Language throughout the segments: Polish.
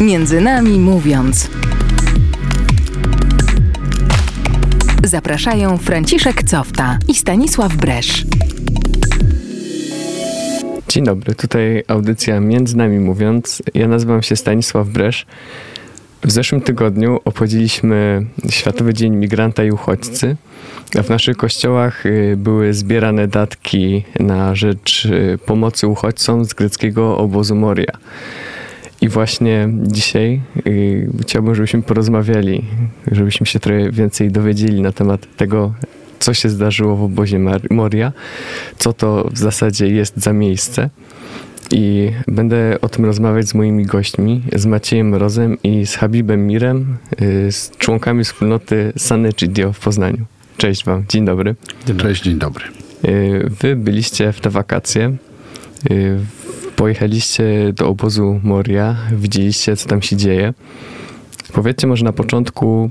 Między nami mówiąc. Zapraszają Franciszek Cofta i Stanisław Bresz. Dzień dobry, tutaj audycja Między nami mówiąc. Ja nazywam się Stanisław Bresz. W zeszłym tygodniu obchodziliśmy Światowy Dzień Migranta i Uchodźcy. W naszych kościołach y, były zbierane datki na rzecz y, pomocy uchodźcom z greckiego obozu Moria. I właśnie dzisiaj y, chciałbym, żebyśmy porozmawiali, żebyśmy się trochę więcej dowiedzieli na temat tego, co się zdarzyło w obozie Moria, co to w zasadzie jest za miejsce. I będę o tym rozmawiać z moimi gośćmi, z Maciejem Rozem i z Habibem Mirem, y, z członkami wspólnoty Sanechidio w Poznaniu. Cześć wam, dzień dobry. Cześć, dzień dobry. Y, wy byliście w te wakacje, y, pojechaliście do obozu Moria, widzieliście co tam się dzieje. Powiedzcie może na początku,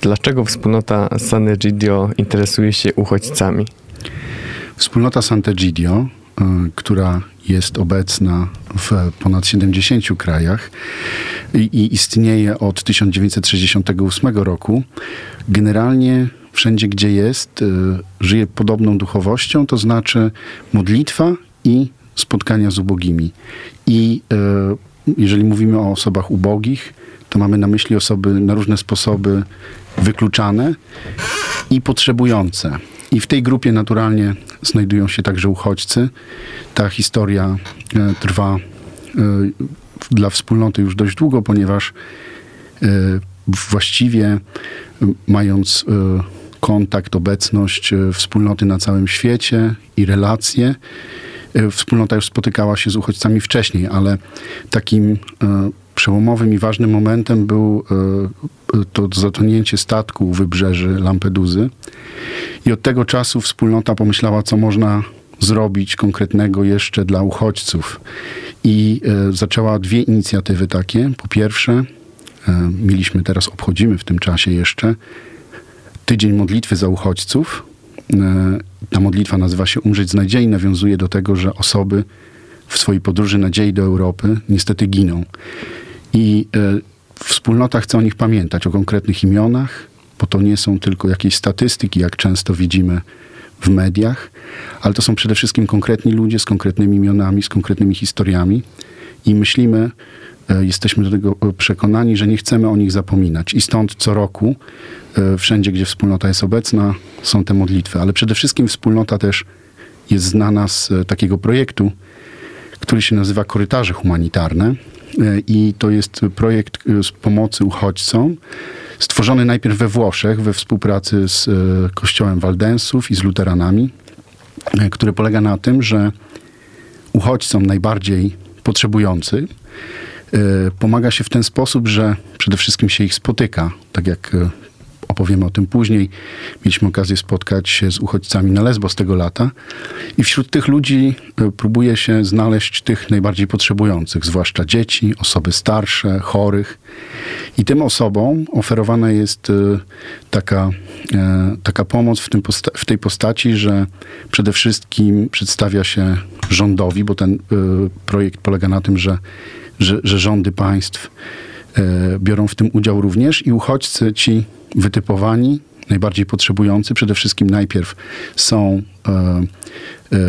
dlaczego wspólnota Sanegidio interesuje się uchodźcami? Wspólnota Sant'Egidio, która jest obecna w ponad 70 krajach i, i istnieje od 1968 roku, generalnie wszędzie, gdzie jest, y, żyje podobną duchowością, to znaczy modlitwa i spotkania z ubogimi. I y, jeżeli mówimy o osobach ubogich, to mamy na myśli osoby na różne sposoby wykluczane i potrzebujące. I w tej grupie naturalnie znajdują się także uchodźcy. Ta historia e, trwa e, dla wspólnoty już dość długo, ponieważ e, właściwie mając kontakt, obecność wspólnoty na całym świecie i relacje, wspólnota już spotykała się z uchodźcami wcześniej, ale takim przełomowym i ważnym momentem był to zatonięcie statku u wybrzeży Lampeduzy. I od tego czasu wspólnota pomyślała, co można zrobić konkretnego jeszcze dla uchodźców. I zaczęła dwie inicjatywy takie. Po pierwsze, mieliśmy teraz, obchodzimy w tym czasie jeszcze tydzień modlitwy za uchodźców. E, ta modlitwa nazywa się Umrzeć z nadziei, nawiązuje do tego, że osoby w swojej podróży nadziei do Europy niestety giną. I e, wspólnota chce o nich pamiętać, o konkretnych imionach, bo to nie są tylko jakieś statystyki, jak często widzimy w mediach, ale to są przede wszystkim konkretni ludzie z konkretnymi imionami, z konkretnymi historiami i myślimy, jesteśmy do tego przekonani, że nie chcemy o nich zapominać. I stąd co roku, e, wszędzie gdzie wspólnota jest obecna, są te modlitwy, ale przede wszystkim wspólnota też jest znana z e, takiego projektu, który się nazywa Korytarze Humanitarne. I to jest projekt z pomocy uchodźcom, stworzony najpierw we Włoszech we współpracy z e, kościołem Waldensów i z luteranami, e, który polega na tym, że uchodźcom najbardziej potrzebujący e, pomaga się w ten sposób, że przede wszystkim się ich spotyka, tak jak opowiemy o tym później. Mieliśmy okazję spotkać się z uchodźcami na Lesbos tego lata i wśród tych ludzi e, próbuje się znaleźć tych najbardziej potrzebujących, zwłaszcza dzieci, osoby starsze, chorych. I tym osobom oferowana jest taka, taka pomoc w, tym w tej postaci, że przede wszystkim przedstawia się rządowi, bo ten projekt polega na tym, że, że, że rządy państw biorą w tym udział również i uchodźcy ci wytypowani, najbardziej potrzebujący, przede wszystkim najpierw są, e, e, e,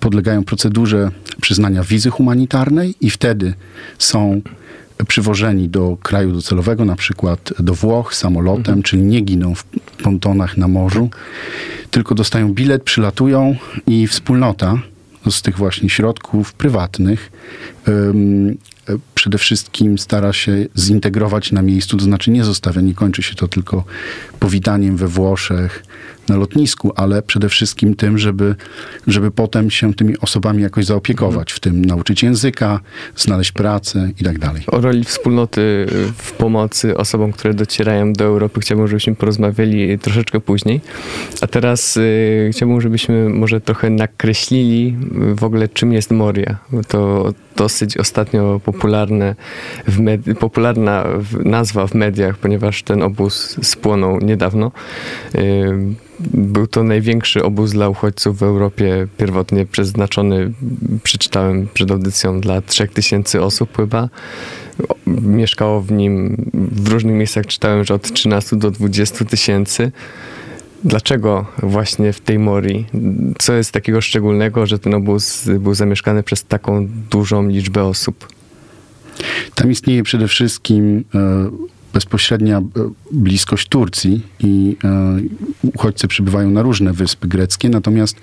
podlegają procedurze przyznania wizy humanitarnej i wtedy są przywożeni do kraju docelowego, na przykład do Włoch samolotem, mhm. czyli nie giną w pontonach na morzu, tylko dostają bilet, przylatują i wspólnota z tych właśnie środków prywatnych. Przede wszystkim stara się zintegrować na miejscu, to znaczy nie zostawia, nie kończy się to tylko powitaniem we Włoszech, na lotnisku, ale przede wszystkim tym, żeby, żeby potem się tymi osobami jakoś zaopiekować, w tym nauczyć języka, znaleźć pracę i tak dalej. O roli wspólnoty w pomocy osobom, które docierają do Europy chciałbym, żebyśmy porozmawiali troszeczkę później. A teraz y, chciałbym, żebyśmy może trochę nakreślili w ogóle, czym jest Moria. To dosyć ostatnio popularne w med- popularna nazwa w mediach, ponieważ ten obóz spłonął niedawno. Był to największy obóz dla uchodźców w Europie, pierwotnie przeznaczony, przeczytałem przed audycją, dla 3000 osób chyba. Mieszkało w nim, w różnych miejscach czytałem, że od 13 do 20 tysięcy. Dlaczego właśnie w tej Mori? Co jest takiego szczególnego, że ten obóz był zamieszkany przez taką dużą liczbę osób? Tam istnieje przede wszystkim e, bezpośrednia e, bliskość Turcji i e, uchodźcy przybywają na różne wyspy greckie, natomiast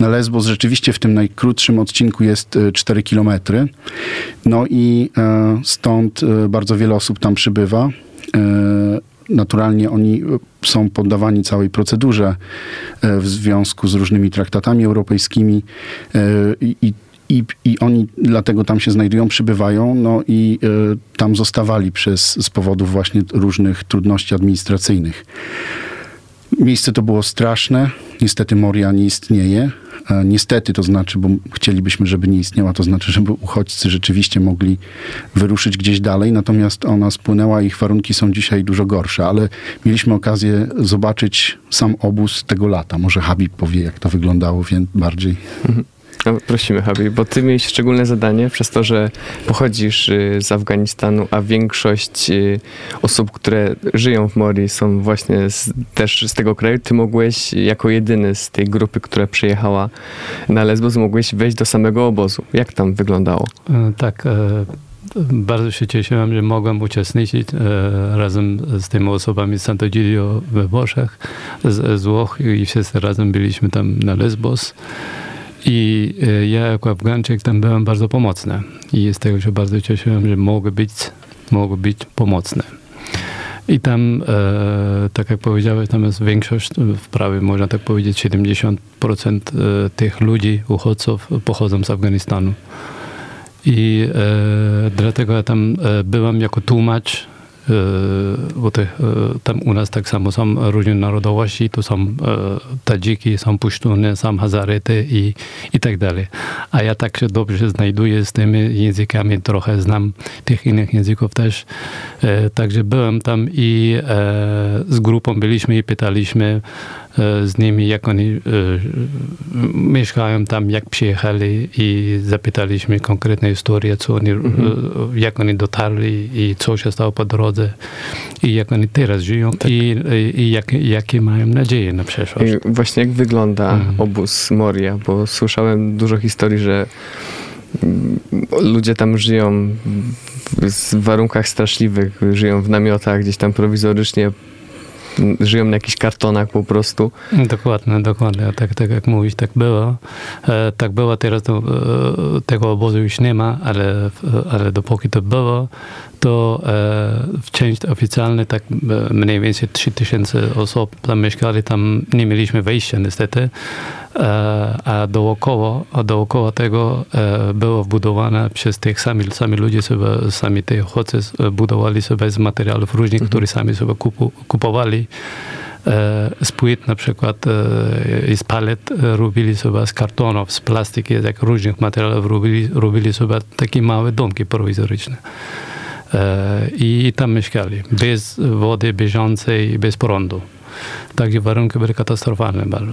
na Lesbos rzeczywiście w tym najkrótszym odcinku jest 4 kilometry. No i stąd bardzo wiele osób tam przybywa naturalnie oni są poddawani całej procedurze e, w związku z różnymi traktatami europejskimi e, i i, I oni dlatego tam się znajdują, przybywają, no i y, tam zostawali przez, z powodów właśnie różnych trudności administracyjnych. Miejsce to było straszne. Niestety Moria nie istnieje. E, niestety to znaczy, bo chcielibyśmy, żeby nie istniała, to znaczy, żeby uchodźcy rzeczywiście mogli wyruszyć gdzieś dalej, natomiast ona spłynęła, ich warunki są dzisiaj dużo gorsze, ale mieliśmy okazję zobaczyć sam obóz tego lata. Może Habib powie, jak to wyglądało bardziej. Mhm. No, prosimy, Habi, bo ty miałeś szczególne zadanie przez to, że pochodzisz y, z Afganistanu, a większość y, osób, które żyją w Mori są właśnie z, też z tego kraju. Ty mogłeś jako jedyny z tej grupy, która przyjechała na Lesbos, mogłeś wejść do samego obozu. Jak tam wyglądało? E, tak, e, bardzo się cieszyłem, że mogłem uczestniczyć e, razem z tymi osobami z Sant'Egidio we Włoszech, z, z Włoch i wszyscy razem byliśmy tam na Lesbos. I e, ja jako Afgańczyk tam byłem bardzo pomocny i z tego się bardzo cieszyłem, że mogę być, mogę być pomocny. I tam, e, tak jak powiedziałeś, tam jest większość, prawie można tak powiedzieć, 70% e, tych ludzi, uchodźców pochodzą z Afganistanu. I e, dlatego ja tam e, byłem jako tłumacz bo te, tam u nas tak samo są różne narodowości, tu są Tadziki, są Pusztuny, są Hazarety i, i tak dalej. A ja tak się dobrze znajduję z tymi językami, trochę znam tych innych języków też. Także byłem tam i z grupą byliśmy i pytaliśmy E, z nimi, jak oni e, mieszkają tam, jak przyjechali i zapytaliśmy konkretne historie, co oni, mhm. E, jak oni dotarli i co się stało po drodze i jak oni teraz żyją tak. i, i jak, jakie mają nadzieje na przyszłość. I właśnie jak wygląda mhm. obóz Moria, bo słyszałem dużo historii, że mm, ludzie tam żyją w warunkach straszliwych, żyją w namiotach gdzieś tam prowizorycznie żyją na jakichś kartonach po prostu. Dokładnie, dokładnie. Tak, tak jak mówisz, tak było. E, tak było, teraz to, e, tego obozu już nie ma, ale, ale dopóki to było, to e, w części oficjalnej tak e, mniej więcej 3000 osób tam mieszkali, tam nie mieliśmy wejścia niestety, a dookoła, a dookoła tego e, było wbudowane przez tych sami, sami ludzie sobie, sami te uchodźcy budowali sobie z materiałów różnych, mhm. które sami sobie kupu, kupowali z płyt na przykład i z palet robili sobie z kartonów, z plastiki, jak różnych materiałów robili, robili sobie takie małe domki prowizoryczne. E, i tam mieszkali, bez wody bieżącej, bez prądu. Także warunki były katastrofalne bardzo.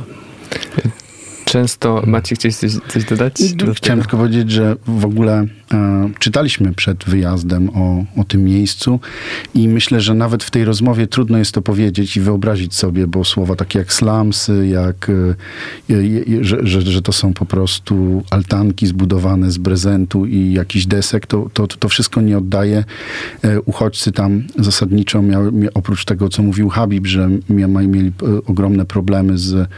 Często, Maciej, chciałeś coś, coś dodać? Chciałem tylko powiedzieć, że w ogóle czytaliśmy przed wyjazdem o, o tym miejscu i myślę, że nawet w tej rozmowie trudno jest to powiedzieć i wyobrazić sobie, bo słowa takie jak slumsy, jak, e, e, że, że, że to są po prostu altanki zbudowane z prezentu i jakiś desek, to, to, to wszystko nie oddaje. E, uchodźcy tam zasadniczo miały, oprócz tego, co mówił Habib, że mieli e, ogromne problemy z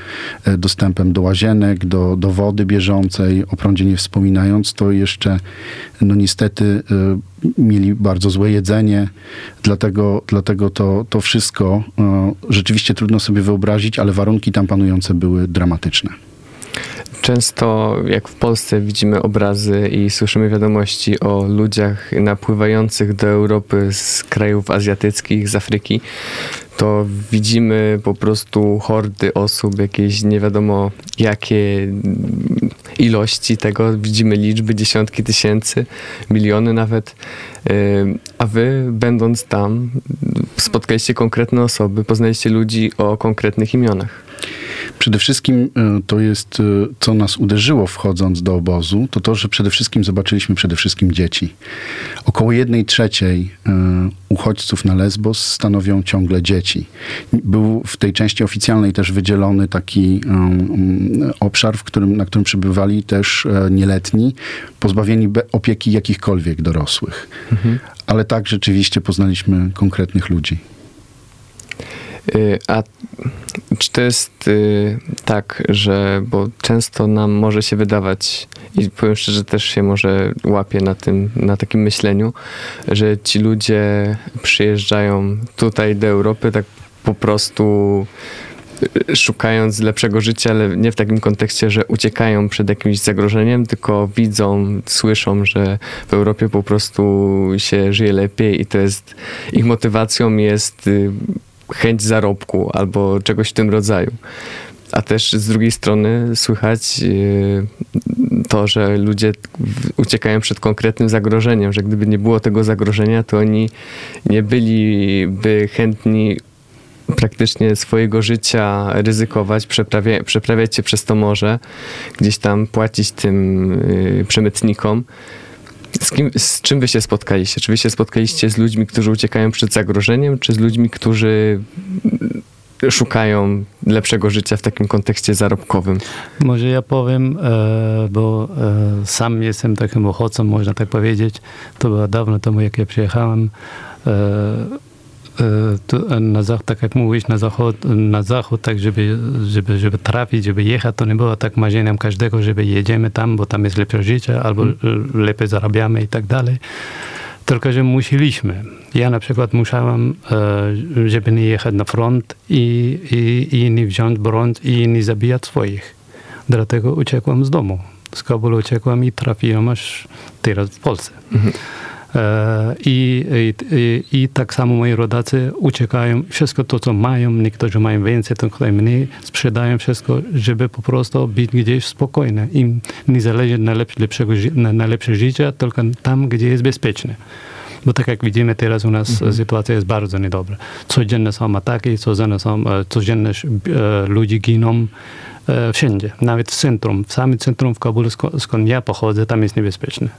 e, dostępem do łazienek, do, do wody bieżącej, o prądzie nie wspominając, to jeszcze no niestety y, mieli bardzo złe jedzenie, dlatego, dlatego to, to wszystko y, rzeczywiście trudno sobie wyobrazić, ale warunki tam panujące były dramatyczne. Często, jak w Polsce, widzimy obrazy i słyszymy wiadomości o ludziach napływających do Europy z krajów azjatyckich, z Afryki. To widzimy po prostu hordy osób, jakieś nie wiadomo jakie ilości tego, widzimy liczby, dziesiątki tysięcy, miliony nawet, a wy będąc tam spotkaliście konkretne osoby, poznaliście ludzi o konkretnych imionach. Przede wszystkim e, to jest, e, co nas uderzyło wchodząc do obozu, to to, że przede wszystkim zobaczyliśmy przede wszystkim dzieci. Około jednej trzeciej e, uchodźców na Lesbos stanowią ciągle dzieci. Był w tej części oficjalnej też wydzielony taki obszar, w którym, na którym przybywali też nieletni, pozbawieni opieki jakichkolwiek dorosłych. Mhm. Ale tak rzeczywiście poznaliśmy konkretnych ludzi. Y, a czy to jest y, tak, że, bo często nam może się wydawać, i powiem szczerze, też się może łapie na tym, na takim myśleniu, że ci ludzie przyjeżdżają tutaj do Europy tak po prostu y, szukając lepszego życia, ale nie w takim kontekście, że uciekają przed jakimś zagrożeniem, tylko widzą, słyszą, że w Europie po prostu się żyje lepiej i to jest ich motywacją jest chęć zarobku albo czegoś w tym rodzaju. A też z drugiej strony słychać yy, to, że ludzie uciekają przed konkretnym zagrożeniem, że gdyby nie było tego zagrożenia, to oni nie byliby chętni praktycznie swojego życia ryzykować, przeprawia, przeprawiać się przez to morze, gdzieś tam płacić tym yy, przemytnikom z, kim, z czym wy się spotkaliście? Czy wy się spotkaliście z ludźmi, którzy uciekają przed zagrożeniem, czy z ludźmi, którzy szukają lepszego życia w takim kontekście zarobkowym? Może ja powiem, e, bo e, sam jestem takim uchodźcą, można tak powiedzieć. To było dawno temu, jak ja przyjechałem. E, E, na zachód, tak jak mówisz, na zachód, na zachód tak żeby, żeby, żeby trafić, żeby jechać, to nie było tak marzeniem każdego, żeby jedziemy tam, bo tam jest lepsze życie, albo hmm. lepiej zarabiamy i tak dalej. Tylko, że musieliśmy. Ja na przykład musiałem, e, żeby nie jechać na front i, i, i nie wziąć broń i nie zabijać swoich. Dlatego uciekłem z domu. Z Kabulu uciekłem i trafiłem aż teraz w Polsce. Mhm. E, I, i, I tak samo moi rodacy uciekają, wszystko to, co mają, niektórzy mają więcej, to ktoś mniej, sprzedają wszystko, żeby po prostu być gdzieś spokojne. Im nie zależy na, lepszego, na, na lepsze życie, tylko tam, gdzie jest bezpieczne. Bo tak jak widzimy teraz u nas mhm. sytuacja jest bardzo niedobra. Codzienne są ataki, codzienne, są, e, codzienne e, ludzie giną wszędzie, nawet w centrum. W samym centrum w Kabulu, skąd ja pochodzę, tam jest niebezpieczne.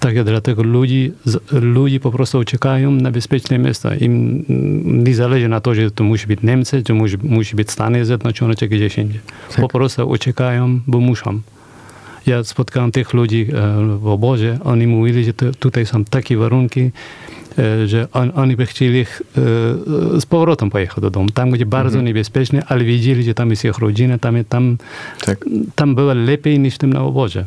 Tak, dlatego ludzi, ludzi po prostu uciekają na bezpieczne miejsca. Im nie zależy na to, że to musi być Niemcy, czy musi, musi być Stany Zjednoczone, czy gdzieś indziej. Tak. Po prostu uciekają, bo muszą. Ja spotkałem tych ludzi e, w obozie, oni mówili, że tutaj są takie warunki, e, że on, oni by chcieli e, z powrotem pojechać do domu. Tam, gdzie bardzo mhm. niebezpiecznie, ale wiedzieli, że tam jest ich rodzina, tam, tam, tak. tam było lepiej niż w tym na obozie.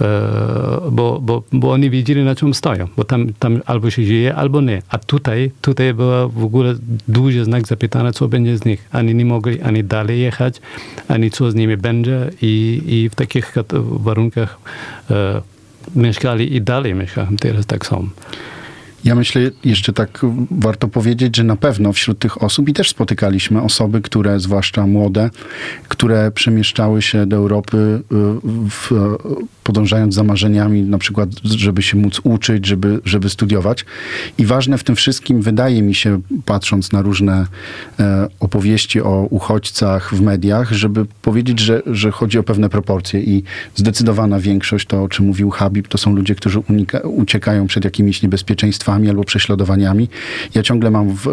E, bo, bo, bo oni wiedzieli, na czym stoją, bo tam, tam albo się żyje, albo nie. A tutaj, tutaj była w ogóle duży znak zapytania, co będzie z nich. Ani nie mogli ani dalej jechać, ani co z nimi będzie i, i w takich warunkach e, mieszkali i dalej mieszkają, teraz tak są. Ja myślę, jeszcze tak warto powiedzieć, że na pewno wśród tych osób i też spotykaliśmy osoby, które, zwłaszcza młode, które przemieszczały się do Europy y, w, podążając za marzeniami, na przykład, żeby się móc uczyć, żeby, żeby studiować. I ważne w tym wszystkim, wydaje mi się, patrząc na różne e, opowieści o uchodźcach w mediach, żeby powiedzieć, że, że chodzi o pewne proporcje i zdecydowana większość, to o czym mówił Habib, to są ludzie, którzy unika, uciekają przed jakimiś niebezpieczeństwami albo prześladowaniami. Ja ciągle mam w,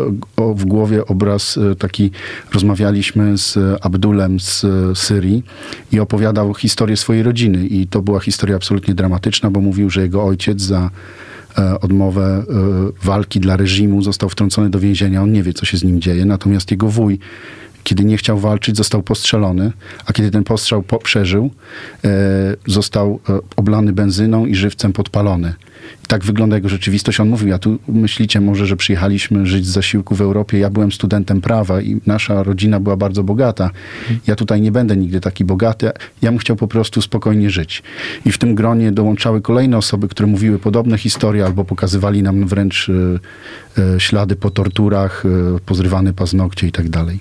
w głowie obraz e, taki, rozmawialiśmy z Abdulem z Syrii i opowiadał historię swojej rodziny i to była historia absolutnie dramatyczna, bo mówił, że jego ojciec za e, odmowę e, walki dla reżimu został wtrącony do więzienia. On nie wie, co się z nim dzieje. Natomiast jego wuj kiedy nie chciał walczyć, został postrzelony, a kiedy ten postrzał po przeżył, e, został e, oblany benzyną i żywcem podpalony. Tak wygląda jego rzeczywistość. On mówił, ja tu myślicie może, że przyjechaliśmy żyć z zasiłku w Europie. Ja byłem studentem prawa i nasza rodzina była bardzo bogata. Ja tutaj nie będę nigdy taki bogaty. Ja bym chciał po prostu spokojnie żyć. I w tym gronie dołączały kolejne osoby, które mówiły podobne historie albo pokazywali nam wręcz e, ślady po torturach, pozrywane paznokcie i tak dalej.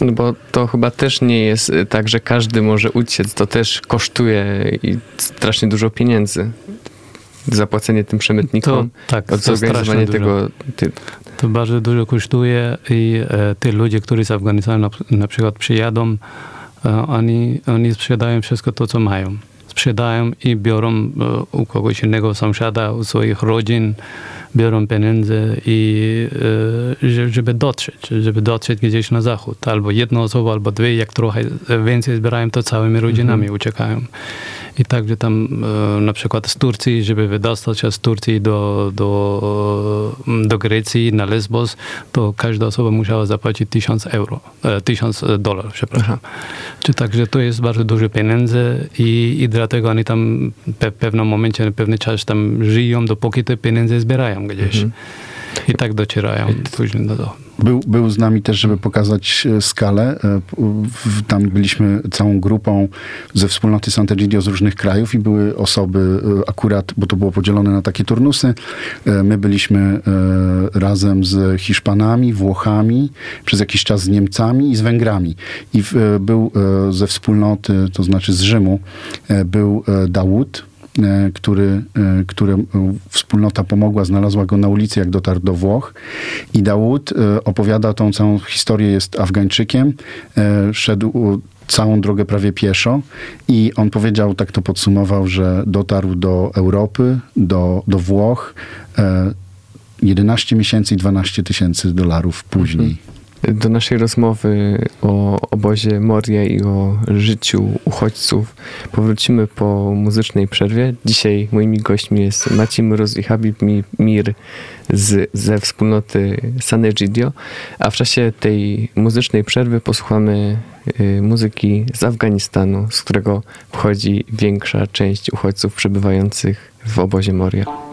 No bo to chyba też nie jest tak, że każdy może uciec. To też kosztuje i strasznie dużo pieniędzy. Zapłacenie tym przemytnikom, To, tak, od to zorganizowanie tego. Ty, To bardzo dużo kosztuje i e, te ludzie, którzy z Afganistanu na, na przykład przyjadą, e, oni, oni sprzedają wszystko to, co mają. Sprzedają i biorą e, u kogoś innego sąsiada, u swoich rodzin, biorą pieniądze i e, że- żeby dotrzeć, żeby dotrzeć gdzieś na zachód. Albo jedna osoba, albo dwie, jak trochę więcej zbierają, to całymi rodzinami uciekają. I także tam e, na przykład z Turcji, żeby wydostać się z Turcji do, do, do Grecji na Lesbos, to każda osoba musiała zapłacić 1000 euro, e, 1000 dolarów, przepraszam. Czy także to jest bardzo dużo pieniędzy i, i dlatego oni tam pe, w pewnym momencie, na pewny czas tam żyją, dopóki te pieniądze zbierają gdzieś. I tak docierają później do domu. Był, był z nami też, żeby pokazać e, skalę. E, Tam byliśmy całą grupą ze wspólnoty Sant'Egidio z różnych krajów i były osoby e, akurat, bo to było podzielone na takie turnusy. My byliśmy razem z Hiszpanami, Włochami, przez jakiś czas z Niemcami i z Węgrami. I był ze wspólnoty, to znaczy z Rzymu, był Dawud, który, e, który e, wspólnota pomogła, znalazła go na ulicy, jak dotarł do Włoch. I Dawud e, opowiada tą całą historię, jest Afgańczykiem, e, szedł całą drogę prawie pieszo i on powiedział, tak to podsumował, że dotarł do Europy, do, do Włoch e, 11 miesięcy i 12 tysięcy dolarów później. Do naszej rozmowy o obozie Moria i o życiu uchodźców powrócimy po muzycznej przerwie. Dzisiaj moimi gośćmi jest Maciej Mroz i Habib Mi- Mir z, ze wspólnoty Sanegidio, a w czasie tej muzycznej przerwy posłuchamy y, muzyki z Afganistanu, z którego pochodzi większa część uchodźców przebywających w obozie Moria.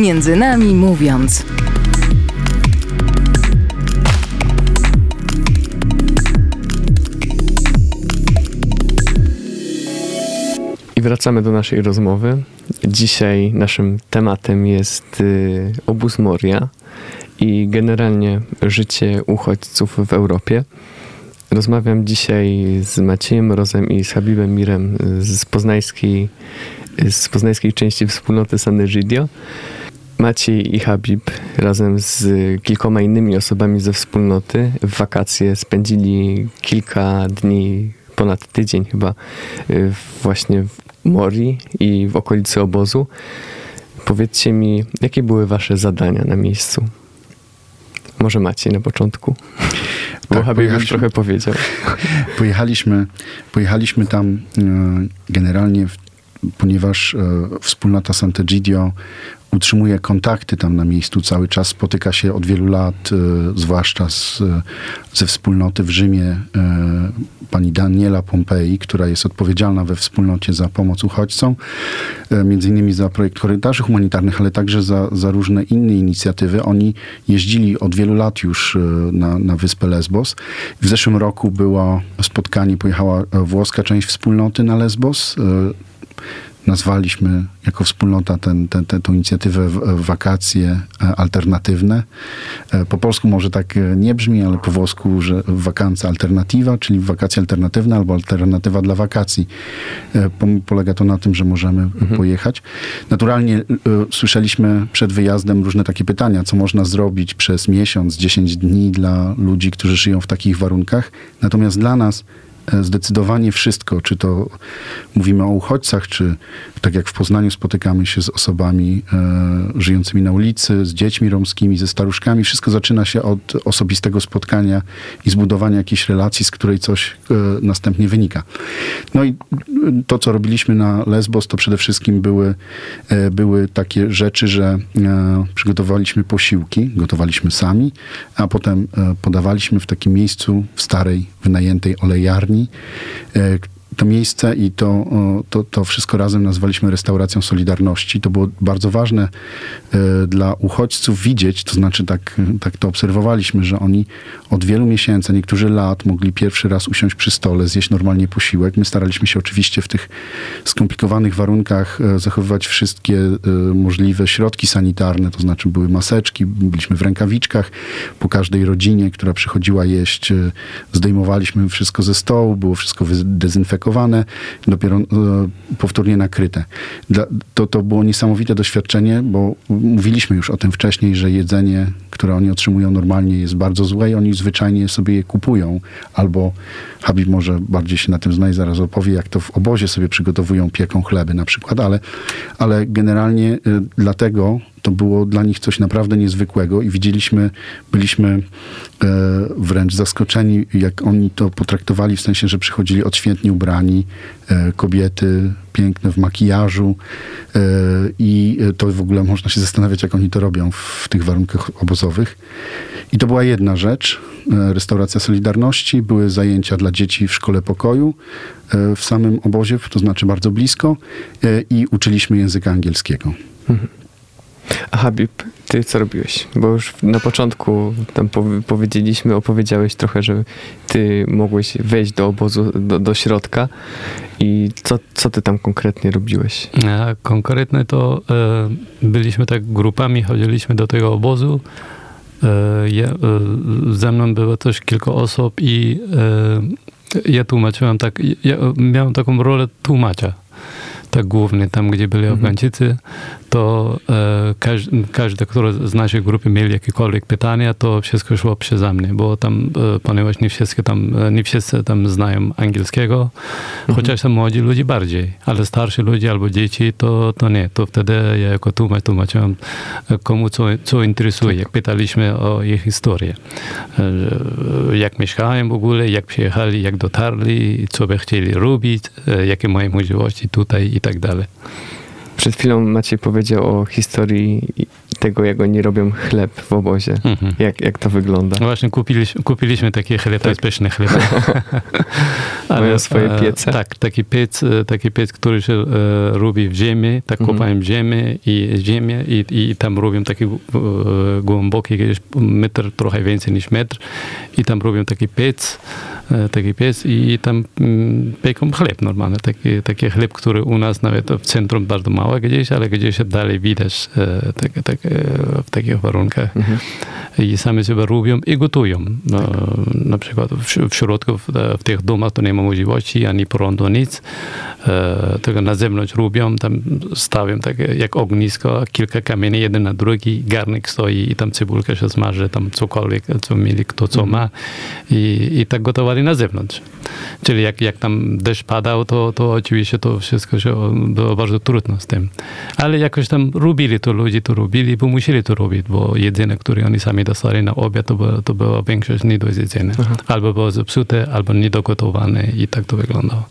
Między nami mówiąc. I wracamy do naszej rozmowy. Dzisiaj naszym tematem jest y, obóz Moria i generalnie życie uchodźców w Europie. Rozmawiam dzisiaj z Maciejem Rozem i z Habibem Mirem z poznańskiej, z poznańskiej części wspólnoty San Egidio. Maciej i Habib razem z kilkoma innymi osobami ze wspólnoty w wakacje spędzili kilka dni, ponad tydzień chyba, y, właśnie w Mori i w okolicy obozu. Powiedzcie mi, jakie były wasze zadania na miejscu? Może Maciej na początku? Bo Tak, Habib już trochę powiedział. Pojechaliśmy, pojechaliśmy tam e, generalnie, w, ponieważ e, wspólnota Sant'Egidio utrzymuje kontakty tam na miejscu cały czas, spotyka się od wielu lat, e, zwłaszcza z, e, ze wspólnoty w Rzymie e, pani Daniela Pompei, która jest odpowiedzialna we wspólnocie za pomoc uchodźcom, między innymi za projekt korytarzy humanitarnych, ale także za, za różne inne inicjatywy. Oni jeździli od wielu lat już na, na wyspę Lesbos. W zeszłym roku było spotkanie, pojechała włoska część wspólnoty na Lesbos. Nazwaliśmy jako wspólnota ten, ten, tę tę inicjatywę wakacje e, alternatywne. E, Po polsku może tak e, nie brzmi, ale po włosku, że wakancja alternatywa, czyli wakacje alternatywne albo alternatywa dla wakacji. Polega to na tym, że możemy pojechać. Naturalnie słyszeliśmy przed wyjazdem różne takie pytania, co można zrobić przez miesiąc, 10 dni dla ludzi, którzy żyją w takich warunkach. Natomiast dla nas zdecydowanie wszystko, czy to mówimy o uchodźcach, czy tak jak w Poznaniu spotykamy się z osobami e, żyjącymi na ulicy, z dziećmi romskimi, ze staruszkami, wszystko zaczyna się od osobistego spotkania i zbudowania jakiejś relacji, z której coś e, następnie wynika. No i to, co robiliśmy na Lesbos, to przede wszystkim były, e, były takie rzeczy, że e, przygotowaliśmy posiłki, gotowaliśmy sami, a potem e, podawaliśmy w takim miejscu w starej, wynajętej olejarni. E, to miejsce i to, to, to wszystko razem nazwaliśmy restauracją Solidarności. To było bardzo ważne e, dla uchodźców widzieć, to znaczy tak, tak to obserwowaliśmy, że oni od wielu miesięcy, niektórzy lat mogli pierwszy raz usiąść przy stole, zjeść normalnie posiłek. My staraliśmy się oczywiście w tych skomplikowanych warunkach e, zachowywać wszystkie e, możliwe środki sanitarne, to znaczy były maseczki, byliśmy w rękawiczkach. Po każdej rodzinie, która przychodziła jeść, zdejmowaliśmy wszystko ze stołu, było wszystko dezynfekowane, dopiero e, powtórnie nakryte. To, to było niesamowite doświadczenie, bo mówiliśmy już o tym wcześniej, że jedzenie, które oni otrzymują normalnie jest bardzo złe i oni zwyczajnie sobie je kupują. Albo Habib może bardziej się na tym zna i zaraz opowie, jak to w obozie sobie przygotowują, pieką chleby na przykład, ale, ale generalnie y, dlatego to było dla nich coś naprawdę niezwykłego i widzieliśmy, byliśmy e, wręcz zaskoczeni, jak oni to potraktowali, w sensie, że przychodzili odświętnie ubrani, e, kobiety piękne w makijażu e, i to w ogóle można się zastanawiać, jak oni to robią w tych warunkach obozowych. I to była jedna rzecz, restauracja Solidarności, były zajęcia dla dzieci w szkole pokoju w samym obozie, to znaczy bardzo blisko i uczyliśmy języka angielskiego. A Habib, ty co robiłeś? Bo już na początku tam powi- powiedzieliśmy, opowiedziałeś trochę, że ty mogłeś wejść do obozu, do, do środka i co, co ty tam konkretnie robiłeś? A konkretnie to e, byliśmy tak grupami, chodziliśmy do tego obozu. E, e, ze mną było też kilka osób i e, ja tłumaczyłem tak, ja miałem taką rolę tłumacza. Tak głównie tam, gdzie byli Afgańczycy, to e, każdy, każdy, który z naszej grupy mieli jakiekolwiek pytania, to wszystko szło przeze mnie, bo tam, e, ponieważ nie wszyscy tam, e, nie wszyscy tam znają angielskiego, chociaż tam młodzi ludzie bardziej, ale starsi ludzie albo dzieci, to, to nie. To wtedy ja jako tłumacz tłumaczyłem e, komu co, co interesuje, jak pytaliśmy o ich historię. E, Jak mieszkałem w ogóle, jak przyjechali, jak dotarli, co by chcieli robić, e, jakie mają możliwości tutaj i tak dalej. Przed chwilą Maciej powiedział o historii tego, jak oni robią chleb w obozie. Mhm. Jak, jak to wygląda? No właśnie kupiliśmy, kupiliśmy taki chleb, jest pyszny chleb. Mają swoje e, piece? Tak, taki piec, e, taki piec, który się e, robi w ziemi, tak Mhm. kopają ziemię i ziemię i, i tam robią taki głęboki, metr, trochę więcej niż metr i tam robią taki piec taki piec i tam mm, pieką chleb normalny, taki, taki chleb, który u nas nawet w centrum bardzo mało gdzieś, ale gdzieś dalej widać e, tak, tak, w takich warunkach. Mhm. I sami sobie robią i gotują. No, na przykład w, w środku, w, w tych domach to nie ma możliwości, ani prądu, nic. E, tylko na zewnątrz robią, tam stawiam takie jak ognisko, kilka kamieni, jeden na drugi, garnek stoi i tam cebulka się smaży, tam cokolwiek, co mieli, kto co mhm. ma. I, i tak gotowali na zewnątrz. Czyli jak, jak tam deszcz padał, to, to oczywiście to wszystko się było bardzo trudno z tym. Ale jakoś tam robili to, ludzie to robili, bo musieli to robić, bo jedzenie, które oni sami dostali na obiad, to, było, to była większość nie do jedzenia. Albo było zepsute, albo niedogotowane i tak to wyglądało.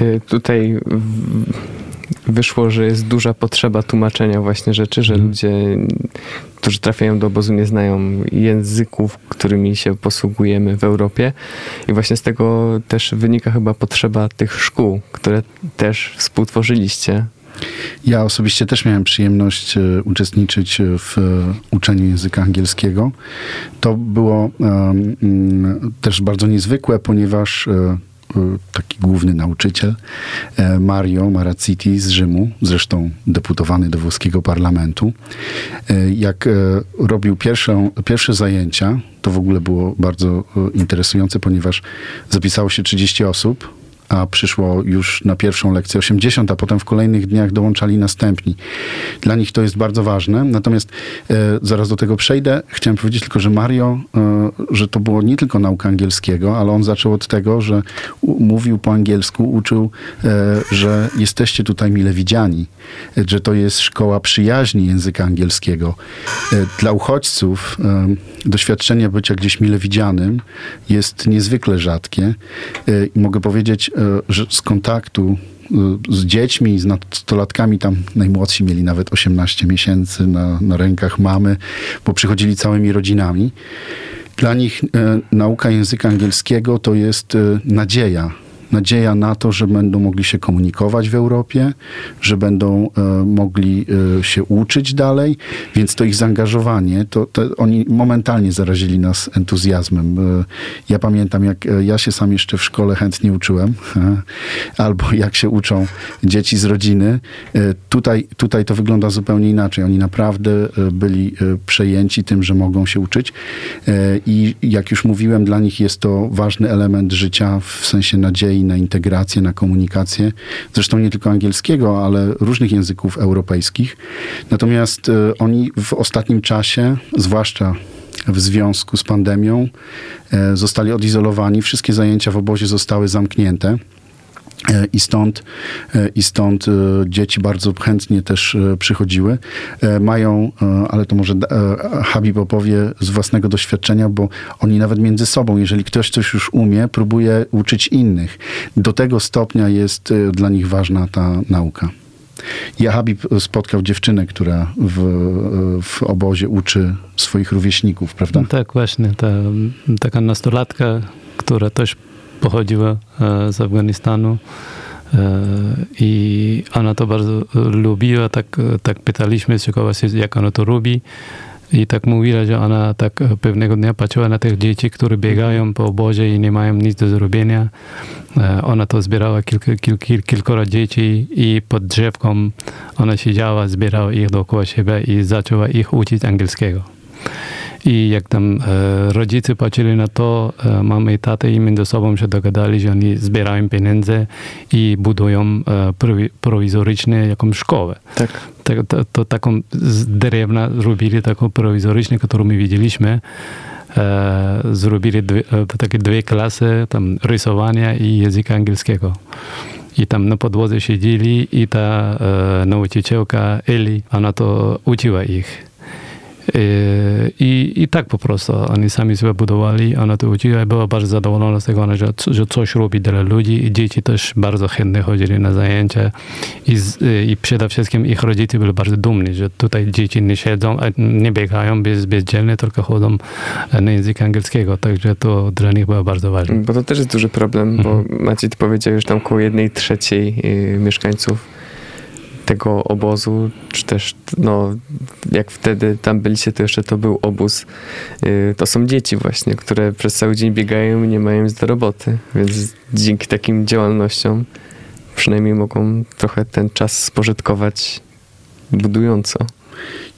Y, tutaj wyszło, że jest duża potrzeba tłumaczenia właśnie rzeczy, że mhm. ludzie, którzy trafiają do obozu, nie znają języków, którymi się posługujemy w Europie. I właśnie z tego też wynika chyba potrzeba tych szkół, które też współtworzyliście. Ja osobiście też miałem przyjemność e, uczestniczyć w uczeniu języka angielskiego. To było um, też bardzo niezwykłe, ponieważ um, taki główny nauczyciel, e, Mario Marazziti z Rzymu, zresztą deputowany do włoskiego parlamentu. E, jak e, robił pierwsze, pierwsze zajęcia, to w ogóle było bardzo interesujące, ponieważ zapisało się 30 osób, a przyszło już na pierwszą lekcję 80, a potem w kolejnych dniach dołączali następni. Dla nich to jest bardzo ważne. Natomiast e, zaraz do tego przejdę. Chciałem powiedzieć tylko, że Mario, e, że to było nie tylko nauka angielskiego, ale on zaczął od tego, że u, mówił po angielsku, uczył, e, że jesteście tutaj mile widziani, e, że to jest szkoła przyjaźni języka angielskiego. E, dla uchodźców e, doświadczenie bycia gdzieś mile widzianym jest niezwykle rzadkie. I mogę powiedzieć, E, z kontaktu e, z dziećmi, z nastolatkami, tam najmłodsi mieli nawet 18 miesięcy na, na rękach mamy, bo przychodzili całymi rodzinami. Dla nich e, nauka języka angielskiego to jest e, nadzieja nadzieja na to, że będą mogli się komunikować w Europie, że będą e, mogli e, się uczyć dalej, więc to ich zaangażowanie, to, to, oni momentalnie zarazili nas entuzjazmem. E, ja pamiętam, jak ja się sam jeszcze w szkole chętnie uczyłem, albo jak się uczą dzieci z rodziny. Tutaj, tutaj to wygląda zupełnie inaczej. Oni naprawdę byli przejęci tym, że mogą się uczyć i jak już mówiłem, dla nich jest to ważny element życia w sensie nadziei na integrację, na komunikację, zresztą nie tylko angielskiego, ale różnych języków europejskich. Natomiast e, oni w ostatnim czasie, zwłaszcza w związku z pandemią, e, zostali odizolowani. Wszystkie zajęcia w obozie zostały zamknięte. E, I stąd, e, I stąd e, dzieci bardzo chętnie też przychodziły. Mają, ale to może Habib opowie z własnego doświadczenia, bo oni nawet między sobą, jeżeli ktoś coś już umie, próbuje uczyć innych. Do tego stopnia jest dla nich ważna ta nauka. Ja Habib spotkał dziewczynę, która w, w obozie uczy swoich rówieśników, prawda? Tak, właśnie. Ta, taka nastolatka, która też pochodziła e, z Afganistanu e, i ona to bardzo lubiła, tak, tak pytaliśmy, się, jak ona to robi. I tak mówiła, że ona tak pewnego dnia patrzyła na tych dzieci, które biegają po obozie i nie mają nic do zrobienia. E, ona to zbierała kilka, kil, kil, kilkoro dzieci i pod drzewką ona siedziała, zbierała ich dookoła siebie i zaczęła ich uczyć angielskiego. I jak tam e, rodzice patrzyli na to, e, mamy i tatę i między sobą się dogadali, że oni zbierają pieniądze i budują e, prowizoryczne jakąś szkołę. Tak. To, to, to taką z drewna zrobili taką prowizoryczną, którą my widzieliśmy. E, zrobili dwie, takie dwie klasy tam rysowania i języka angielskiego. I tam na podłodze siedzieli i ta e, nauczycielka Eli, ona to uczyła ich. I, I tak po prostu oni sami sobie budowali, ona to uczyła i była bardzo zadowolona z tego, że, że coś robi dla ludzi i dzieci też bardzo chętnie chodzili na zajęcia i, i przede wszystkim ich rodzice byli bardzo dumni, że tutaj dzieci nie siedzą, nie biegają bez, bezdzielnie, tylko chodzą na język angielskiego, także to dla nich było bardzo ważne. Bo to też jest duży problem, bo mhm. Maciej powiedział, że tam około jednej trzeciej y, mieszkańców tego obozu, czy też, no, jak wtedy tam byliście, to jeszcze to był obóz. Y, to są dzieci właśnie, które przez cały dzień biegają i nie mają nic do roboty, więc dzięki takim działalnościom przynajmniej mogą trochę ten czas spożytkować budująco.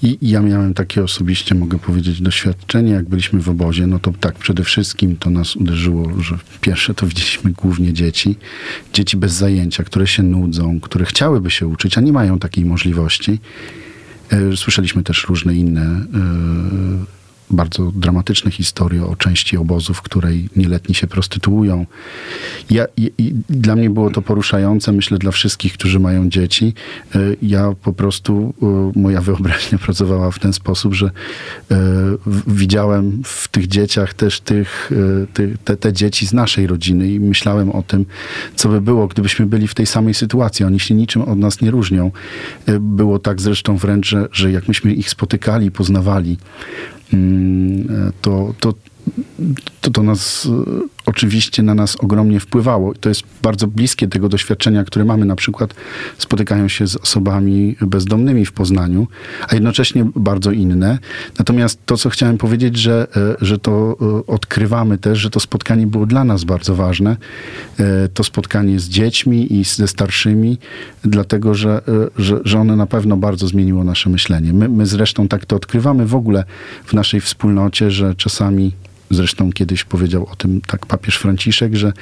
I ja miałem takie osobiście, mogę powiedzieć, doświadczenie, jak byliśmy w obozie, no to tak, przede wszystkim to nas uderzyło, że pierwsze to widzieliśmy głównie dzieci, dzieci bez zajęcia, które się nudzą, które chciałyby się uczyć, a nie mają takiej możliwości. E, słyszeliśmy też różne inne e, bardzo dramatyczne historie o części obozu, w której nieletni się prostytuują. Ja, i, i dla mnie było to poruszające, myślę dla wszystkich, którzy mają dzieci. E, ja po prostu, e, moja wyobraźnia pracowała w ten sposób, że e, widziałem w tych dzieciach też tych, te, te dzieci z naszej rodziny i myślałem o tym, co by było, gdybyśmy byli w tej samej sytuacji. Oni się niczym od nas nie różnią. Było tak zresztą wręcz, że, że jak myśmy ich spotykali, poznawali, to, to, to, to nas oczywiście na nas ogromnie wpływało. To jest bardzo bliskie tego doświadczenia, które mamy. Na przykład spotykają się z osobami bezdomnymi w Poznaniu, a jednocześnie bardzo inne. Natomiast to, co chciałem powiedzieć, że, e, że to e, odkrywamy też, że to spotkanie było dla nas bardzo ważne. E, to spotkanie z dziećmi i ze starszymi, dlatego, że, że, że one na pewno bardzo zmieniło nasze myślenie. My, my zresztą tak to odkrywamy w ogóle w naszej wspólnocie, że czasami Zresztą kiedyś powiedział o tym tak papież Franciszek, że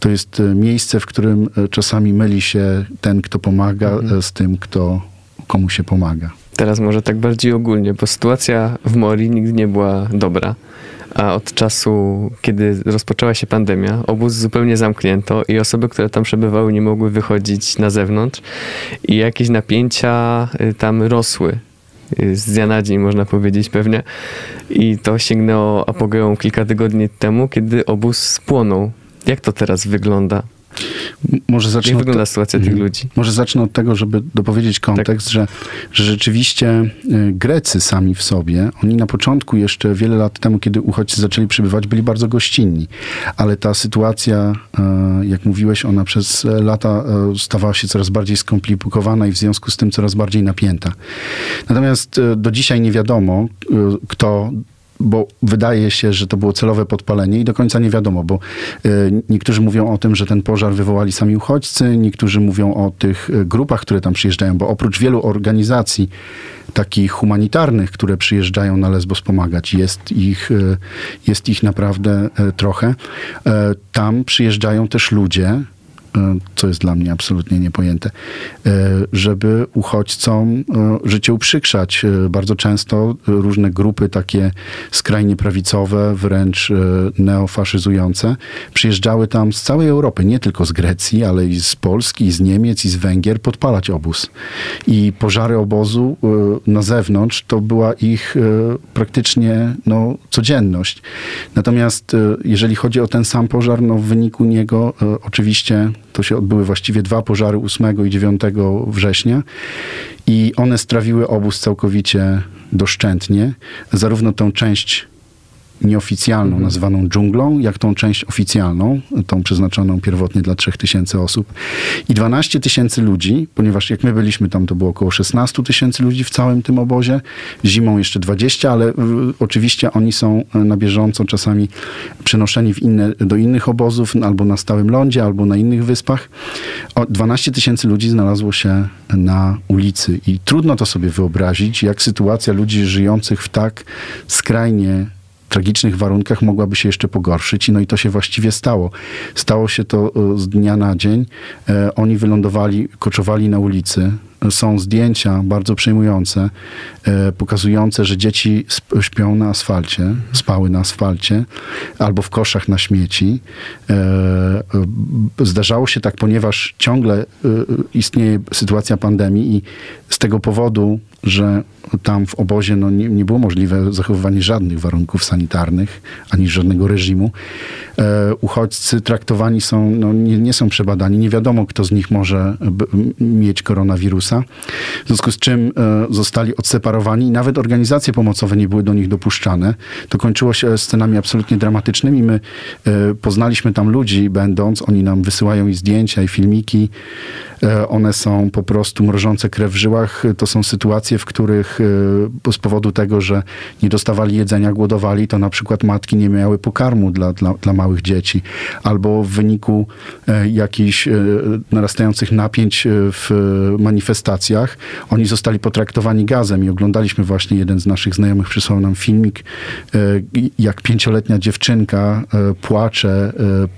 to jest e, miejsce, w którym e, czasami myli się ten, kto pomaga, mhm. E, z tym, kto komu się pomaga. Teraz może tak bardziej ogólnie, bo sytuacja w Mori nigdy nie była dobra. A od czasu, kiedy rozpoczęła się pandemia, obóz zupełnie zamknięto i osoby, które tam przebywały, nie mogły wychodzić na zewnątrz i jakieś napięcia tam rosły z dnia na dzień, można powiedzieć pewnie. I to sięgnęło apogeum kilka tygodni temu, kiedy obóz spłonął. Jak to teraz wygląda? Może zacznę Jak wygląda sytuacja tych mhm. ludzi? Może zacznę od tego, żeby dopowiedzieć kontekst, tak. że, że rzeczywiście y, Grecy sami w sobie, oni na początku jeszcze wiele lat temu, kiedy uchodźcy zaczęli przybywać, byli bardzo gościnni. Ale ta sytuacja, y, jak mówiłeś, ona przez lata y, stawała się coraz bardziej skomplikowana i w związku z tym coraz bardziej napięta. Natomiast do dzisiaj nie wiadomo, kto bo wydaje się, że to było celowe podpalenie i do końca nie wiadomo, bo e, niektórzy mówią o tym, że ten pożar wywołali sami uchodźcy, niektórzy mówią o tych e, grupach, które tam przyjeżdżają, bo oprócz wielu organizacji takich humanitarnych, które przyjeżdżają na Lesbos pomagać, jest ich, e, jest ich naprawdę trochę. Tam przyjeżdżają też ludzie, co jest dla mnie absolutnie niepojęte, e, żeby uchodźcom e, życie uprzykrzać. Bardzo często różne grupy takie skrajnie prawicowe, wręcz neofaszyzujące, przyjeżdżały tam z całej Europy, nie tylko z Grecji, ale i z Polski, i z Niemiec, i z Węgier, podpalać obóz. I pożary obozu na zewnątrz to była ich praktycznie no, codzienność. Natomiast jeżeli chodzi o ten sam pożar, no w wyniku niego oczywiście to się odbyły właściwie dwa pożary 8 i 9 września i one strawiły obóz całkowicie doszczętnie. Zarówno tą część nieoficjalną, mhm. nazwaną dżunglą, jak tą część oficjalną, tą przeznaczoną pierwotnie dla 3000 osób. I 12 tysięcy ludzi, ponieważ jak my byliśmy tam, to było około 16 tysięcy ludzi w całym tym obozie, zimą jeszcze 20, ale y, oczywiście oni są na bieżąco czasami przenoszeni w inne, do innych obozów, albo na stałym lądzie, albo na innych wyspach. O, 12 tysięcy ludzi znalazło się na ulicy i trudno to sobie wyobrazić, jak sytuacja ludzi żyjących w tak skrajnie tragicznych warunkach mogłaby się jeszcze pogorszyć. No i to się właściwie stało. Stało się to e, z dnia na dzień. E, oni wylądowali, koczowali na ulicy. Są zdjęcia bardzo przejmujące, e, pokazujące, że dzieci śpią na asfalcie, spały na asfalcie albo w koszach na śmieci. Zdarzało się tak, ponieważ ciągle istnieje sytuacja pandemii i z tego powodu, że tam w obozie no, nie, nie było możliwe zachowywanie żadnych warunków sanitarnych, ani żadnego reżimu. E, uchodźcy traktowani są, no, nie, nie, są przebadani, nie wiadomo, kto z nich może mieć koronawirusa. W związku z czym e, zostali odseparowani i nawet organizacje pomocowe nie były do nich dopuszczane. To kończyło się scenami absolutnie dramatycznymi. My e, poznaliśmy tam ludzi, będąc, oni nam wysyłają i zdjęcia, i filmiki one są po prostu mrożące krew w żyłach. To są sytuacje, w których z powodu tego, że nie dostawali jedzenia, głodowali, to na przykład matki nie miały pokarmu dla, dla, dla małych dzieci, albo w wyniku jakichś narastających napięć w manifestacjach, oni zostali potraktowani gazem i oglądaliśmy właśnie jeden z naszych znajomych przysłał nam filmik, jak pięcioletnia dziewczynka płacze,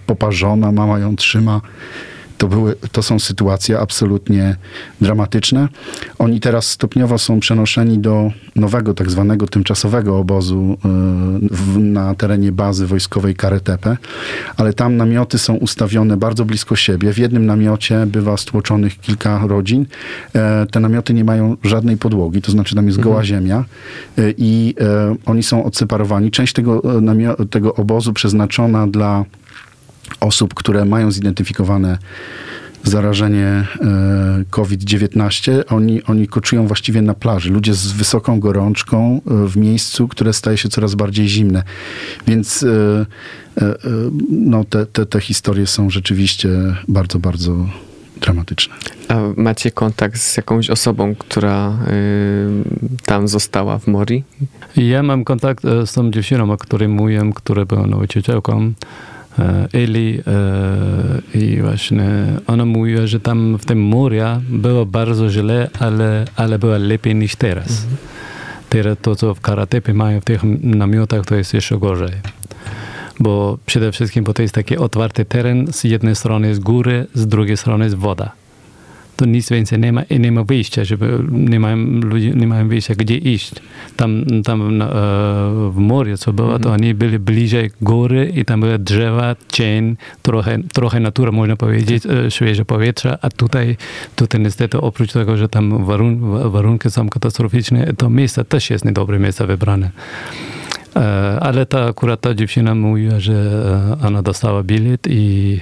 poparzona, mama ją trzyma. To, były, to są sytuacje absolutnie dramatyczne. Oni teraz stopniowo są przenoszeni do nowego, tak zwanego tymczasowego obozu w, na terenie bazy wojskowej Karetepe, ale tam namioty są ustawione bardzo blisko siebie. W jednym namiocie bywa stłoczonych kilka rodzin. E, te namioty nie mają żadnej podłogi, to znaczy tam jest goła mhm. ziemia e, i e, oni są odseparowani. Część tego, tego obozu przeznaczona dla osób, które mają zidentyfikowane zarażenie e, COVID-19, oni, oni koczują właściwie na plaży. Ludzie z wysoką gorączką e, w miejscu, które staje się coraz bardziej zimne. Więc e, no, te, te, te historie są rzeczywiście bardzo, bardzo dramatyczne. A macie kontakt z jakąś osobą, która y, tam została w Mori? Ja mam kontakt z tą dziewczyną, o której mówiłem, która była nauczycielką. E, Eli e, i właśnie ona mówiła, że tam w tym morzu było bardzo źle, ale, ale było lepiej niż teraz. Mhm. Teraz to, co w Karatepie mają w tych namiotach, to jest jeszcze gorzej. Bo przede wszystkim, bo to jest taki otwarty teren, z jednej strony jest góry, z drugiej strony jest woda to nic więcej nie ma i nie ma wyjścia, żeby nie mają, ludzie nie mają wyjścia, gdzie iść. Tam, tam na, e, w morzu, co było, to mhm. oni byli bliżej góry i tam były drzewa, cień, trochę, trochę natura, można powiedzieć, e, świeże powietrze, a tutaj, tutaj niestety oprócz tego, że tam warun, warunki są katastroficzne, to miejsce też jest niedobre miejsce wybrane. E, ale ta, akurat ta dziewczyna mówiła, że ona dostała bilet i,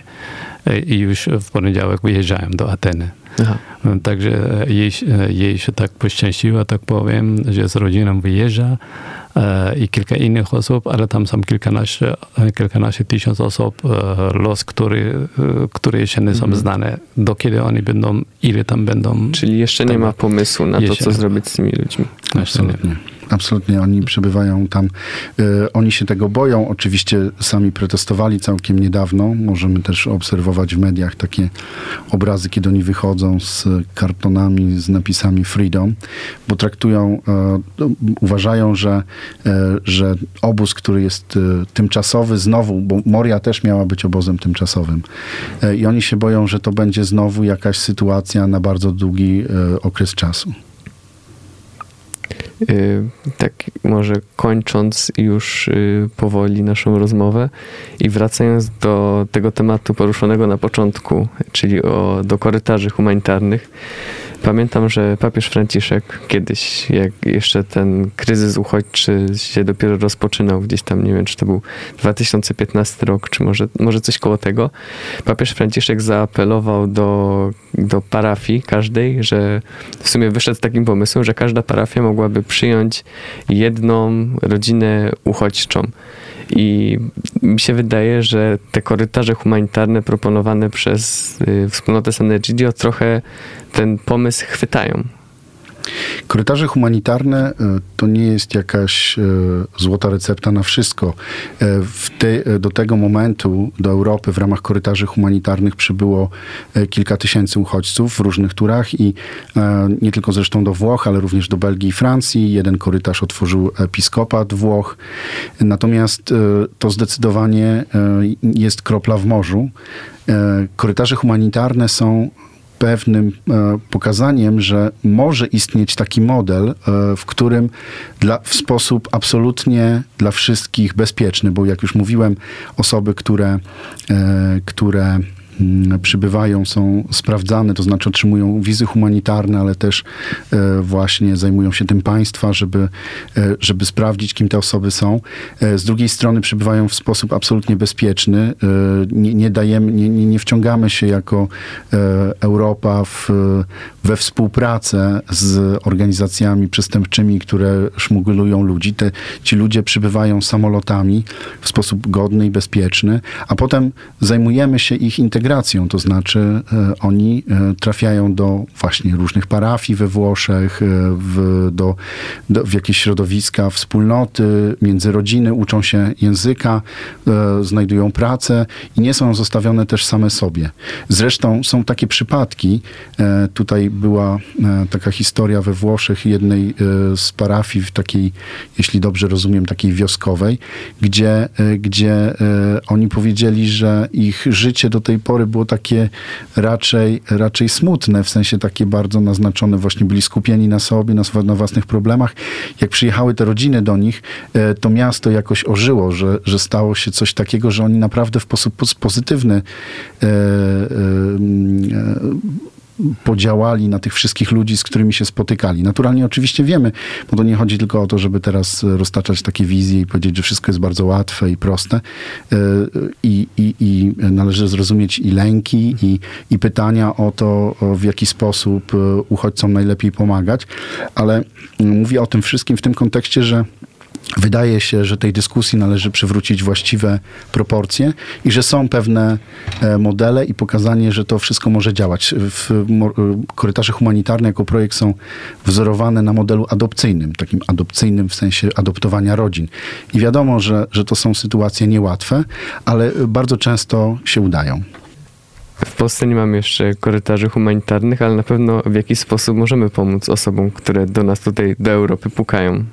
i już w poniedziałek wyjeżdżają do Ateny. Aha. Także jej, jej się tak poszczęściło, tak powiem, że z rodziną wyjeżdża e, i kilka innych osób, ale tam są kilkanaście, kilkanaście tysiąc osób, e, los, który, e, które jeszcze nie są mhm. znane, do kiedy oni będą, ile tam będą. Czyli jeszcze nie ma pomysłu na to, co zrobić z tymi ludźmi. Absolutnie. Absolutnie, oni przebywają tam. E, oni się tego boją. Oczywiście sami protestowali całkiem niedawno. Możemy też obserwować w mediach takie obrazy, kiedy oni wychodzą z kartonami, z napisami Freedom, bo traktują, e, uważają, że, e, że obóz, który jest tymczasowy, znowu, bo Moria też miała być obozem tymczasowym. I oni się boją, że to będzie znowu jakaś sytuacja na bardzo długi okres czasu. Y, tak może kończąc już y, powoli naszą rozmowę i wracając do tego tematu poruszonego na początku, czyli o, do korytarzy humanitarnych, Pamiętam, że papież Franciszek kiedyś, jak jeszcze ten kryzys uchodźczy się dopiero rozpoczynał, gdzieś tam, nie wiem, czy to był 2015 rok, czy może, może coś koło tego, papież Franciszek zaapelował do, do parafii każdej, że w sumie wyszedł z takim pomysłem, że każda parafia mogłaby przyjąć jedną rodzinę uchodźczą. I mi się wydaje, że te korytarze humanitarne proponowane przez y, wspólnotę San Egidio trochę ten pomysł chwytają. Korytarze humanitarne e, to nie jest jakaś e, złota recepta na wszystko. E, te, do tego momentu do Europy w ramach korytarzy humanitarnych przybyło kilka tysięcy uchodźców w różnych turach i nie tylko zresztą do Włoch, ale również do Belgii i Francji. Jeden korytarz otworzył episkopat Włoch. Natomiast to zdecydowanie jest kropla w morzu. Korytarze humanitarne są pewnym e, pokazaniem, że może istnieć taki model, e, w którym dla, w sposób absolutnie dla wszystkich bezpieczny, bo jak już mówiłem, osoby, które, e, które przybywają, są sprawdzane, to znaczy otrzymują wizy humanitarne, ale też e, właśnie zajmują się tym państwa, żeby, e, żeby sprawdzić, kim te osoby są. E, z drugiej strony przybywają w sposób absolutnie bezpieczny. Nie, nie dajemy, nie, nie wciągamy się jako Europa w, we współpracę z organizacjami przestępczymi, które szmuglują ludzi. Te, ci ludzie przybywają samolotami w sposób godny i bezpieczny, a potem zajmujemy się ich integracją to znaczy e, oni e, trafiają do właśnie różnych parafii we Włoszech, e, w, do, do, w jakieś środowiska, wspólnoty, między rodziny, uczą się języka, znajdują pracę i nie są zostawione też same sobie. Zresztą są takie przypadki, tutaj była taka historia we Włoszech jednej z parafii w takiej, jeśli dobrze rozumiem, takiej wioskowej, gdzie, gdzie oni powiedzieli, że ich życie do tej pory było takie raczej, raczej smutne, w sensie takie bardzo naznaczone, właśnie byli skupieni na sobie, na, na własnych problemach. Jak przyjechały te rodziny do nich, e, to miasto jakoś ożyło, że, że stało się coś takiego, że oni naprawdę w sposób pozytywny e, e, podziałali na tych wszystkich ludzi, z którymi się spotykali. Naturalnie oczywiście wiemy, bo to nie chodzi tylko o to, żeby teraz roztaczać takie wizje i powiedzieć, że wszystko jest bardzo łatwe i proste. E, I, i, i należy zrozumieć i lęki, i, i pytania o to, w jaki sposób e, uchodźcom najlepiej pomagać, ale mówię o tym wszystkim w tym kontekście, że Wydaje się, że tej dyskusji należy przywrócić właściwe proporcje i że są pewne e, modele i pokazanie, że to wszystko może działać. W e, korytarze humanitarne jako projekt są wzorowane na modelu adopcyjnym, takim adopcyjnym w sensie adoptowania rodzin. I wiadomo, że, że to są sytuacje niełatwe, ale bardzo często się udają. W Polsce nie mamy jeszcze korytarzy humanitarnych, ale na pewno w jakiś sposób możemy pomóc osobom, które do nas tutaj, do Europy pukają.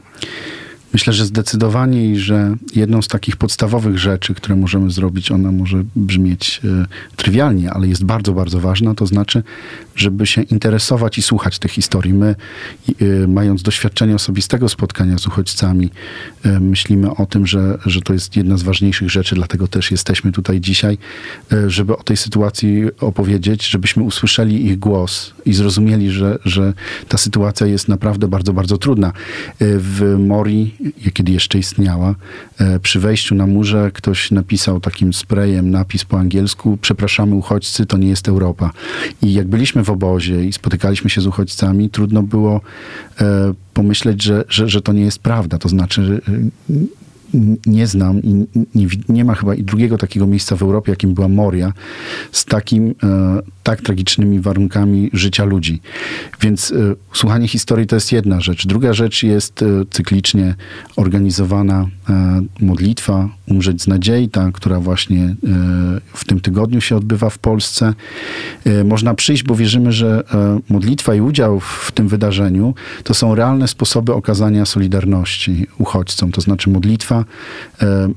Myślę, że zdecydowanie i że jedną z takich podstawowych rzeczy, które możemy zrobić, ona może brzmieć e, trywialnie, ale jest bardzo, bardzo ważna, to znaczy, żeby się interesować i słuchać tych historii. My, e, mając doświadczenie osobistego spotkania z uchodźcami, e, myślimy o tym, że, że to jest jedna z ważniejszych rzeczy, dlatego też jesteśmy tutaj dzisiaj, żeby o tej sytuacji opowiedzieć, żebyśmy usłyszeli ich głos i zrozumieli, że, że ta sytuacja jest naprawdę bardzo, bardzo trudna. W Mori kiedy jeszcze istniała, e, przy wejściu na murze ktoś napisał takim sprayem napis po angielsku: Przepraszamy, uchodźcy, to nie jest Europa. I jak byliśmy w obozie i spotykaliśmy się z uchodźcami, trudno było e, pomyśleć, że, że, że to nie jest prawda. To znaczy, nie znam i nie, nie, ma chyba i drugiego takiego miejsca w Europie, jakim była Moria, z takim, e, tak tragicznymi warunkami życia ludzi. Więc e, słuchanie historii to jest jedna rzecz. Druga rzecz jest e, cyklicznie organizowana modlitwa Umrzeć z nadziei, ta, która właśnie w tym tygodniu się odbywa w Polsce. Można przyjść, bo wierzymy, że modlitwa i udział w tym wydarzeniu to są realne sposoby okazania solidarności uchodźcom. To znaczy modlitwa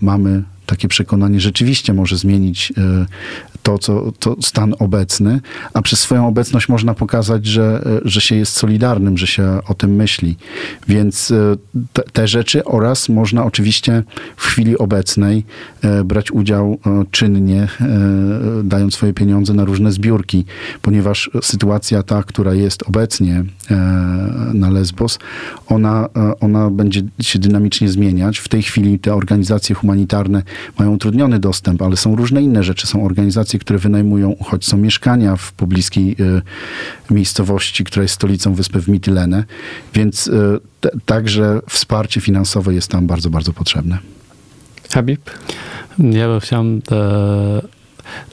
mamy takie przekonanie rzeczywiście może zmienić e, to, co, to stan obecny, a przez swoją obecność można pokazać, że, e, że się jest solidarnym, że się o tym myśli. Więc te, te rzeczy oraz można oczywiście w chwili obecnej brać udział czynnie, dając swoje pieniądze na różne zbiórki, ponieważ sytuacja ta, która jest obecnie na Lesbos, ona, ona będzie się dynamicznie zmieniać. W tej chwili te organizacje humanitarne mają utrudniony dostęp, ale są różne inne rzeczy. Są organizacje, które wynajmują uchodźcom mieszkania w pobliskiej y, miejscowości, która jest stolicą wyspy w Mitylene, więc y, te, także wsparcie finansowe jest tam bardzo, bardzo potrzebne. Habib? Ja bym chciał e,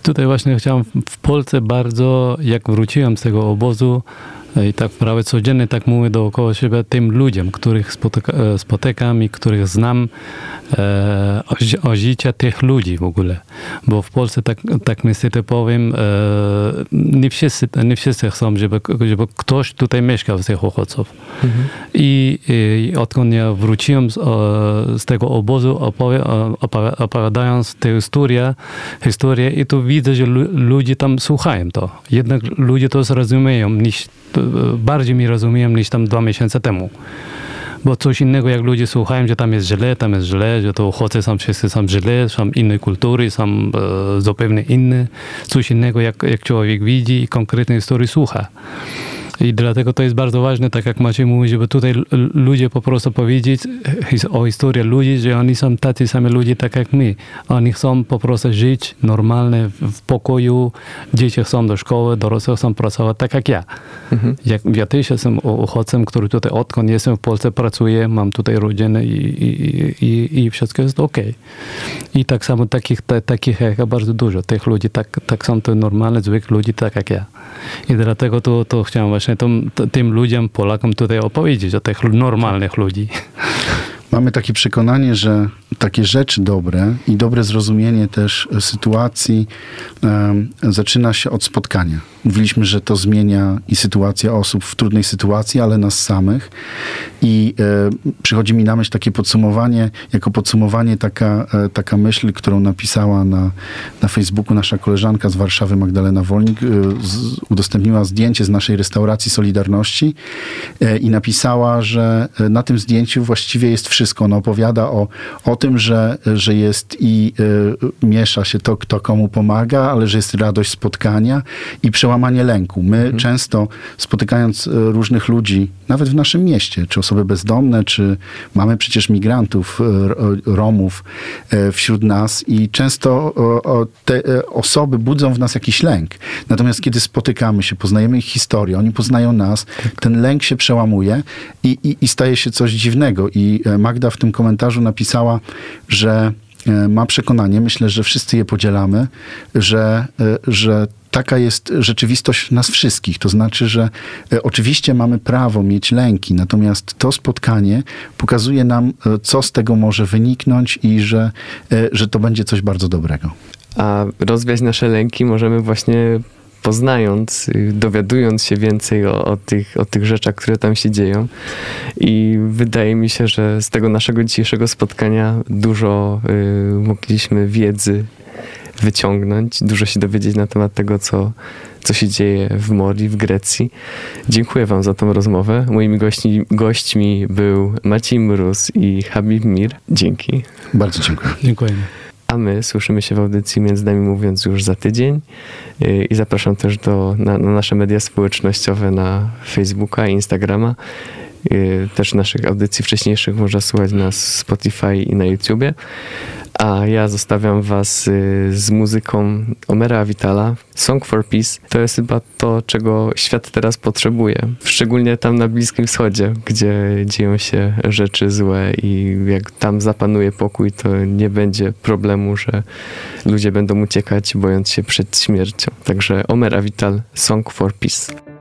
tutaj właśnie chciałem w Polsce bardzo, jak wróciłem z tego obozu, i tak prawie codziennie tak mówię dookoła siebie tym ludziom, których spotyka, e, spotykam i których znam, e, o, o życie tych ludzi w ogóle. Bo w Polsce, tak, tak niestety powiem, e, nie, wszyscy, nie wszyscy chcą, żeby, żeby ktoś tutaj mieszkał z tych uchodźców. Mhm. I, I odkąd ja wróciłem z, z tego obozu, opowie, opowiadając tę historię, historię i tu widzę, że ludzie tam słuchają to. Jednak ludzie to zrozumieją niż bardziej mi rozumiem niż tam dwa miesiące temu. Bo coś innego, jak ludzie słuchają, że tam jest źle, tam jest źle, że to uchodźcy są wszyscy są źle, są inne kultury, są e, zupełnie inne. Coś innego, jak, jak człowiek widzi i konkretnej historii słucha. I dlatego to jest bardzo ważne, tak jak Maciej mówi, żeby tutaj ludzie po prostu powiedzieć o historii ludzi, że oni są tacy sami ludzie, tak jak my. Oni chcą po prostu żyć normalnie, w pokoju, dzieci chcą do szkoły, dorosłe chcą pracować, tak jak ja. Mhm. Jak, ja też jestem uchodźcem, który tutaj odkąd jestem w Polsce pracuję, mam tutaj rodzinę i, i, i, i wszystko jest ok. I tak samo takich, ta, takich jak bardzo dużo. Tych ludzi tak, tak są to normalne, zwykłe ludzi, tak jak ja. I dlatego to, to chciałem właśnie tym, tym ludziom, Polakom tutaj opowiedzieć o tych normalnych ludzi. Mamy takie przekonanie, że takie rzeczy dobre i dobre zrozumienie też sytuacji um, zaczyna się od spotkania. Mówiliśmy, że to zmienia i sytuację osób w trudnej sytuacji, ale nas samych. I e, przychodzi mi na myśl takie podsumowanie, jako podsumowanie taka, e, taka myśl, którą napisała na, na Facebooku nasza koleżanka z Warszawy, Magdalena Wolnik, e, z, udostępniła zdjęcie z naszej restauracji Solidarności e, i napisała, że e, na tym zdjęciu właściwie jest wszystko. Ona opowiada o, o tym, że, że jest i e, miesza się to, kto komu pomaga, ale że jest radość spotkania i przełamanie przełamanie lęku. My mhm. często spotykając e, różnych ludzi, nawet w naszym mieście, czy osoby bezdomne, czy mamy przecież migrantów, e, Romów e, wśród nas i często te osoby budzą w nas jakiś lęk. Natomiast kiedy spotykamy się, poznajemy ich historię, oni poznają nas, ten lęk się przełamuje i, i, i staje się coś dziwnego. I Magda w tym komentarzu napisała, że ma przekonanie, myślę, że wszyscy je podzielamy, że, że taka jest rzeczywistość nas wszystkich. To znaczy, że e, oczywiście mamy prawo mieć lęki, natomiast to spotkanie pokazuje nam, e, co z tego może wyniknąć i że, e, że to będzie coś bardzo dobrego. A rozwiać nasze lęki możemy właśnie poznając, y, dowiadując się więcej o, o, tych, o tych rzeczach, które tam się dzieją. I wydaje mi się, że z tego naszego dzisiejszego spotkania dużo y, mogliśmy wiedzy wyciągnąć, dużo się dowiedzieć na temat tego, co, co się dzieje w Mori, w Grecji. Dziękuję Wam za tą rozmowę. Moimi gości, gośćmi był Maciej Mróz i Habib Mir. Dzięki. Bardzo dziękuję. Dziękujemy. A my słyszymy się w audycji między nami mówiąc już za tydzień i zapraszam też do, na, na nasze media społecznościowe na Facebooka i Instagrama. Y, też naszych audycji wcześniejszych można słuchać na Spotify i na YouTubie. A ja zostawiam was y, z muzyką Omera Vitala. Song for Peace to jest chyba to, czego świat teraz potrzebuje. Szczególnie tam na Bliskim Wschodzie, gdzie dzieją się rzeczy złe i jak tam zapanuje pokój, to nie będzie problemu, że ludzie będą uciekać, bojąc się przed śmiercią. Także Omera Vital, Song for Peace.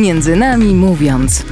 Między nami mówiąc.